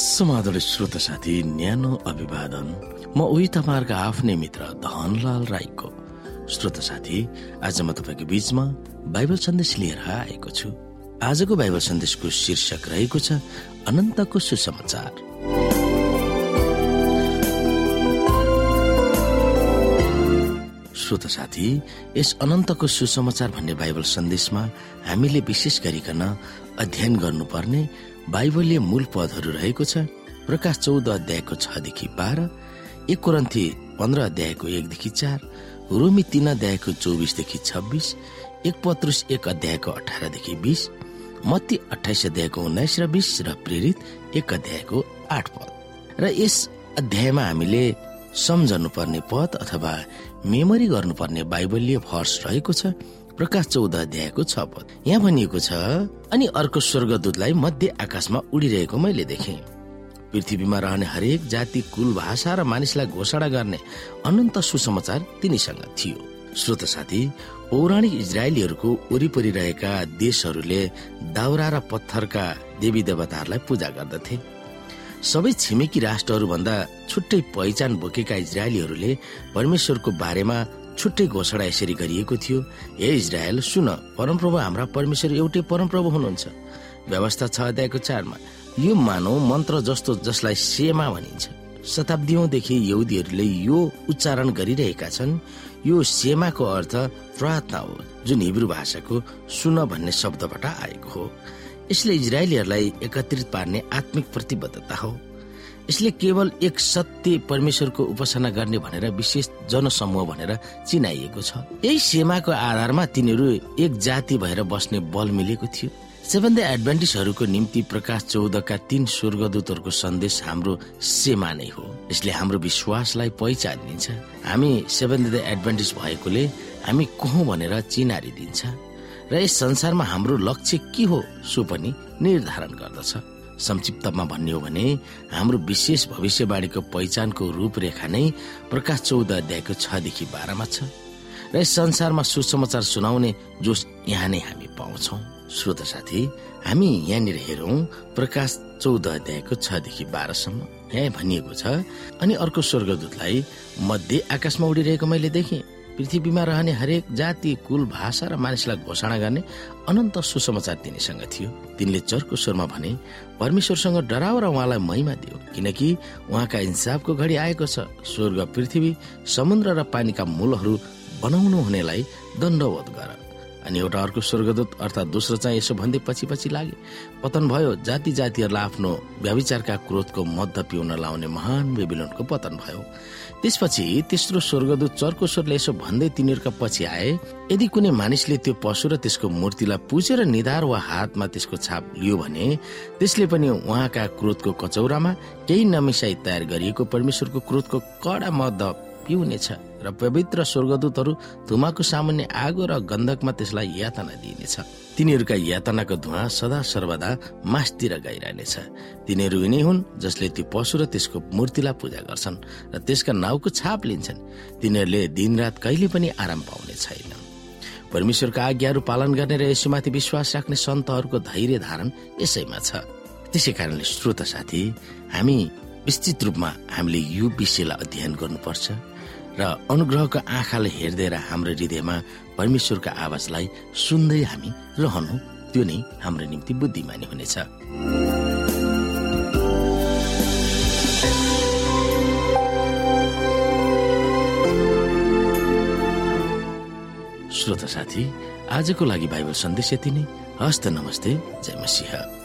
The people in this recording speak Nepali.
समाधान श्रोत साथी न्यानो अभिवादन। म उही तपाईँहरूका आफ्नै मित्र धनलाल राईको। श्रोत साथी आज म तपाईँको बीचमा बाइबल सन्देश लिएर आएको छु। आजको बाइबल सन्देशको शीर्षक रहेको छ अनन्तको सुसमाचार। श्रोत साथी यस अनन्तको सुसमाचार भन्ने बाइबल सन्देशमा हामीले विशेष गरिकन अध्ययन गर्नुपर्ने बाइबलीय मूल पदहरू रहेको छ। प्रकाश चौध अध्यायको छदेखि बाह्र एक कोरन्थी पन्ध्र अध्यायको एकदेखि चार रोमी तीन अध्यायको चौबिसदेखि छब्बिस एक पत्रुस एक अध्यायको अठारदेखि बिस मत्ती अठाइस अध्यायको उन्नाइस र बिस र प्रेरित एक अध्यायको आठ पद। र यस अध्यायमा हामीले सम्झनु पर्ने पद अथवा मेमोरी गर्नुपर्ने बाइबलीय भर्स रहेको छ। प्रकाश चौध अध्यायको छ पद। यहाँ भनिएको छ अनि अर्को स्वर्गदूतलाई मध्य आकाशमा उडिरहेको मैले देखेँ। पृथ्वीमा रहने हरेक जाति कुल भाषा र मानिसलाई घोषणा गर्ने अनन्त सुसमाचार तिनीसँग थियो। श्रोत साथी पौराणिक इजरायलीहरूको वरिपरि रहेका देशहरूले दाउरा र पत्थरका देवी देवताहरूलाई पूजा गर्दथे। सबै छिमेकी राष्ट्रहरू भन्दा छुट्टै पहिचान बोकेका इजरायलीहरूले परमेश्वरको बारेमा छुट्टै घोषणा यसरी गरिएको थियो। हे इजरायल सुन परमप्रभु हाम्रा परमेश्वर एउटै परमप्रभु हुनुहुन्छ। व्यवस्था छ अध्यायको चारमा यो मानव मन्त्र जस्तो जसलाई सेमा भनिन्छ। शताब्दीदेखि यहुदीहरूले यो उच्चारण गरिरहेका छन्। यो सेमाको अर्थ प्रार्थना हो जुन हिब्रू भाषाको सुन भन्ने शब्दबाट आएको हो। यसले इजरायलीहरूलाई एकत्रित पार्ने आत्मिक प्रतिबद्धता हो। यसले केवल एक सत्य परमेश्वरको उपासना गर्ने भनेर विशेष जनसमूह भनेर चिनाइएको छ। यही सेमाको आधारमा तिनीहरू एक जाति भएर बस्ने बल मिलेको थियो। सेभेन एडभान्टिसहरूको निम्ति प्रकाश चौधका तीन स्वर्गदूतहरूको सन्देश हाम्रो सेमा नै हो। यसले हाम्रो विश्वासलाई पहिचान दिन्छ हामी सेभेन एडभान्टिस भएकोले हामी को भनेर चिनारी दिन्छ र यस संसारमा हाम्रो लक्ष्य के हो सो पनि निर्धारण गर्दछ। संक्षिप्तमा भन्ने हो भने हाम्रो विशेष भविष्यवाणीको पहिचानको रूपरेखा नै प्रकाश चौध अध्यायको छदेखि बाह्रमा छ र यस संसारमा सुसमाचार सुनाउने जोस यहाँ नै हामी पाउँछौ। श्रोत साथी हामी यहाँनिर हेरौँ प्रकाश चौध अध्यायको छदेखि बाह्रसम्म। यहाँ भनिएको छ अनि अर्को स्वर्गदूतलाई मध्ये आकाशमा उडिरहेको मैले देखेँ। पृथ्वीमा रहने हरेक जाति कुल भाषा र मानिसलाई घोषणा गर्ने अनन्त सुसमाचार तिनीसँग थियो। तिनले चर्को स्वरमा भने परमेश्वरसँग डराओ र उहाँलाई महिमा दियो किनकि उहाँका इन्साफको घडी आएको छ। स्वर्ग पृथ्वी समुद्र र पानीका मूलहरू बनाउनु हुनेलाई दण्डवत गर। अनि एउटा अर्को स्वर्गदूत अर्थात् दोस्रो चाहिँ यसो भन्दै पछि पछि लागे पतन भयो जाति जातिहरूलाई आफ्नो व्याविचारका क्रोधको मध्य पिउन लाउने महान बेबिलोनको पतन भयो। त्यसपछि तेस्रो स्वर्गदूत चर्को स्वरले यसो भन्दै तिनीहरूका पछि आए यदि कुनै मानिसले त्यो पशु र त्यसको मूर्तिलाई पुछेर निधार वा हातमा त्यसको छाप लियो भने त्यसले पनि उहाँका क्रोधको कचौरामा केही नमिसाई तयार गरिएको परमेश्वरको क्रोधको कडा मद पिउनेछ र पवित्र स्वर्गदूतहरू धुमाको सामान्य आगो र गन्धकमा त्यसलाई यातना दिइनेछ। तिनीहरूका यातनाको धुवा सदा सर्वदा मासतिर गइरहनेछ। तिनीहरू यिनै हुन् जसले त्यो पशु र त्यसको मूर्तिलाई पूजा गर्छन् र त्यसका नाउँको छाप लिन्छन्। तिनीहरूले दिनरात कहिले पनि आराम पाउने छैन। परमेश्वरका आज्ञाहरू पालन गर्ने र यसुमाथि विश्वास राख्ने सन्तहरूको धैर्य धारण यसैमा छ। त्यसै कारणले श्रोत साथी हामी विस्तृत रूपमा हामीले यो विषयलाई अध्ययन गर्नुपर्छ। र अनुग्रहको आँखाले हेर्दै हाम्रो हृदयमा परमेश्वरको आवाजलाई सुन्दै हामी रहनु त्यो नै हाम्रो निम्ति बुद्धिमानी हुनेछ। श्रोता साथी आजको लागि बाइबल सन्देश यति नै। हस्त नमस्ते जय मसिंह।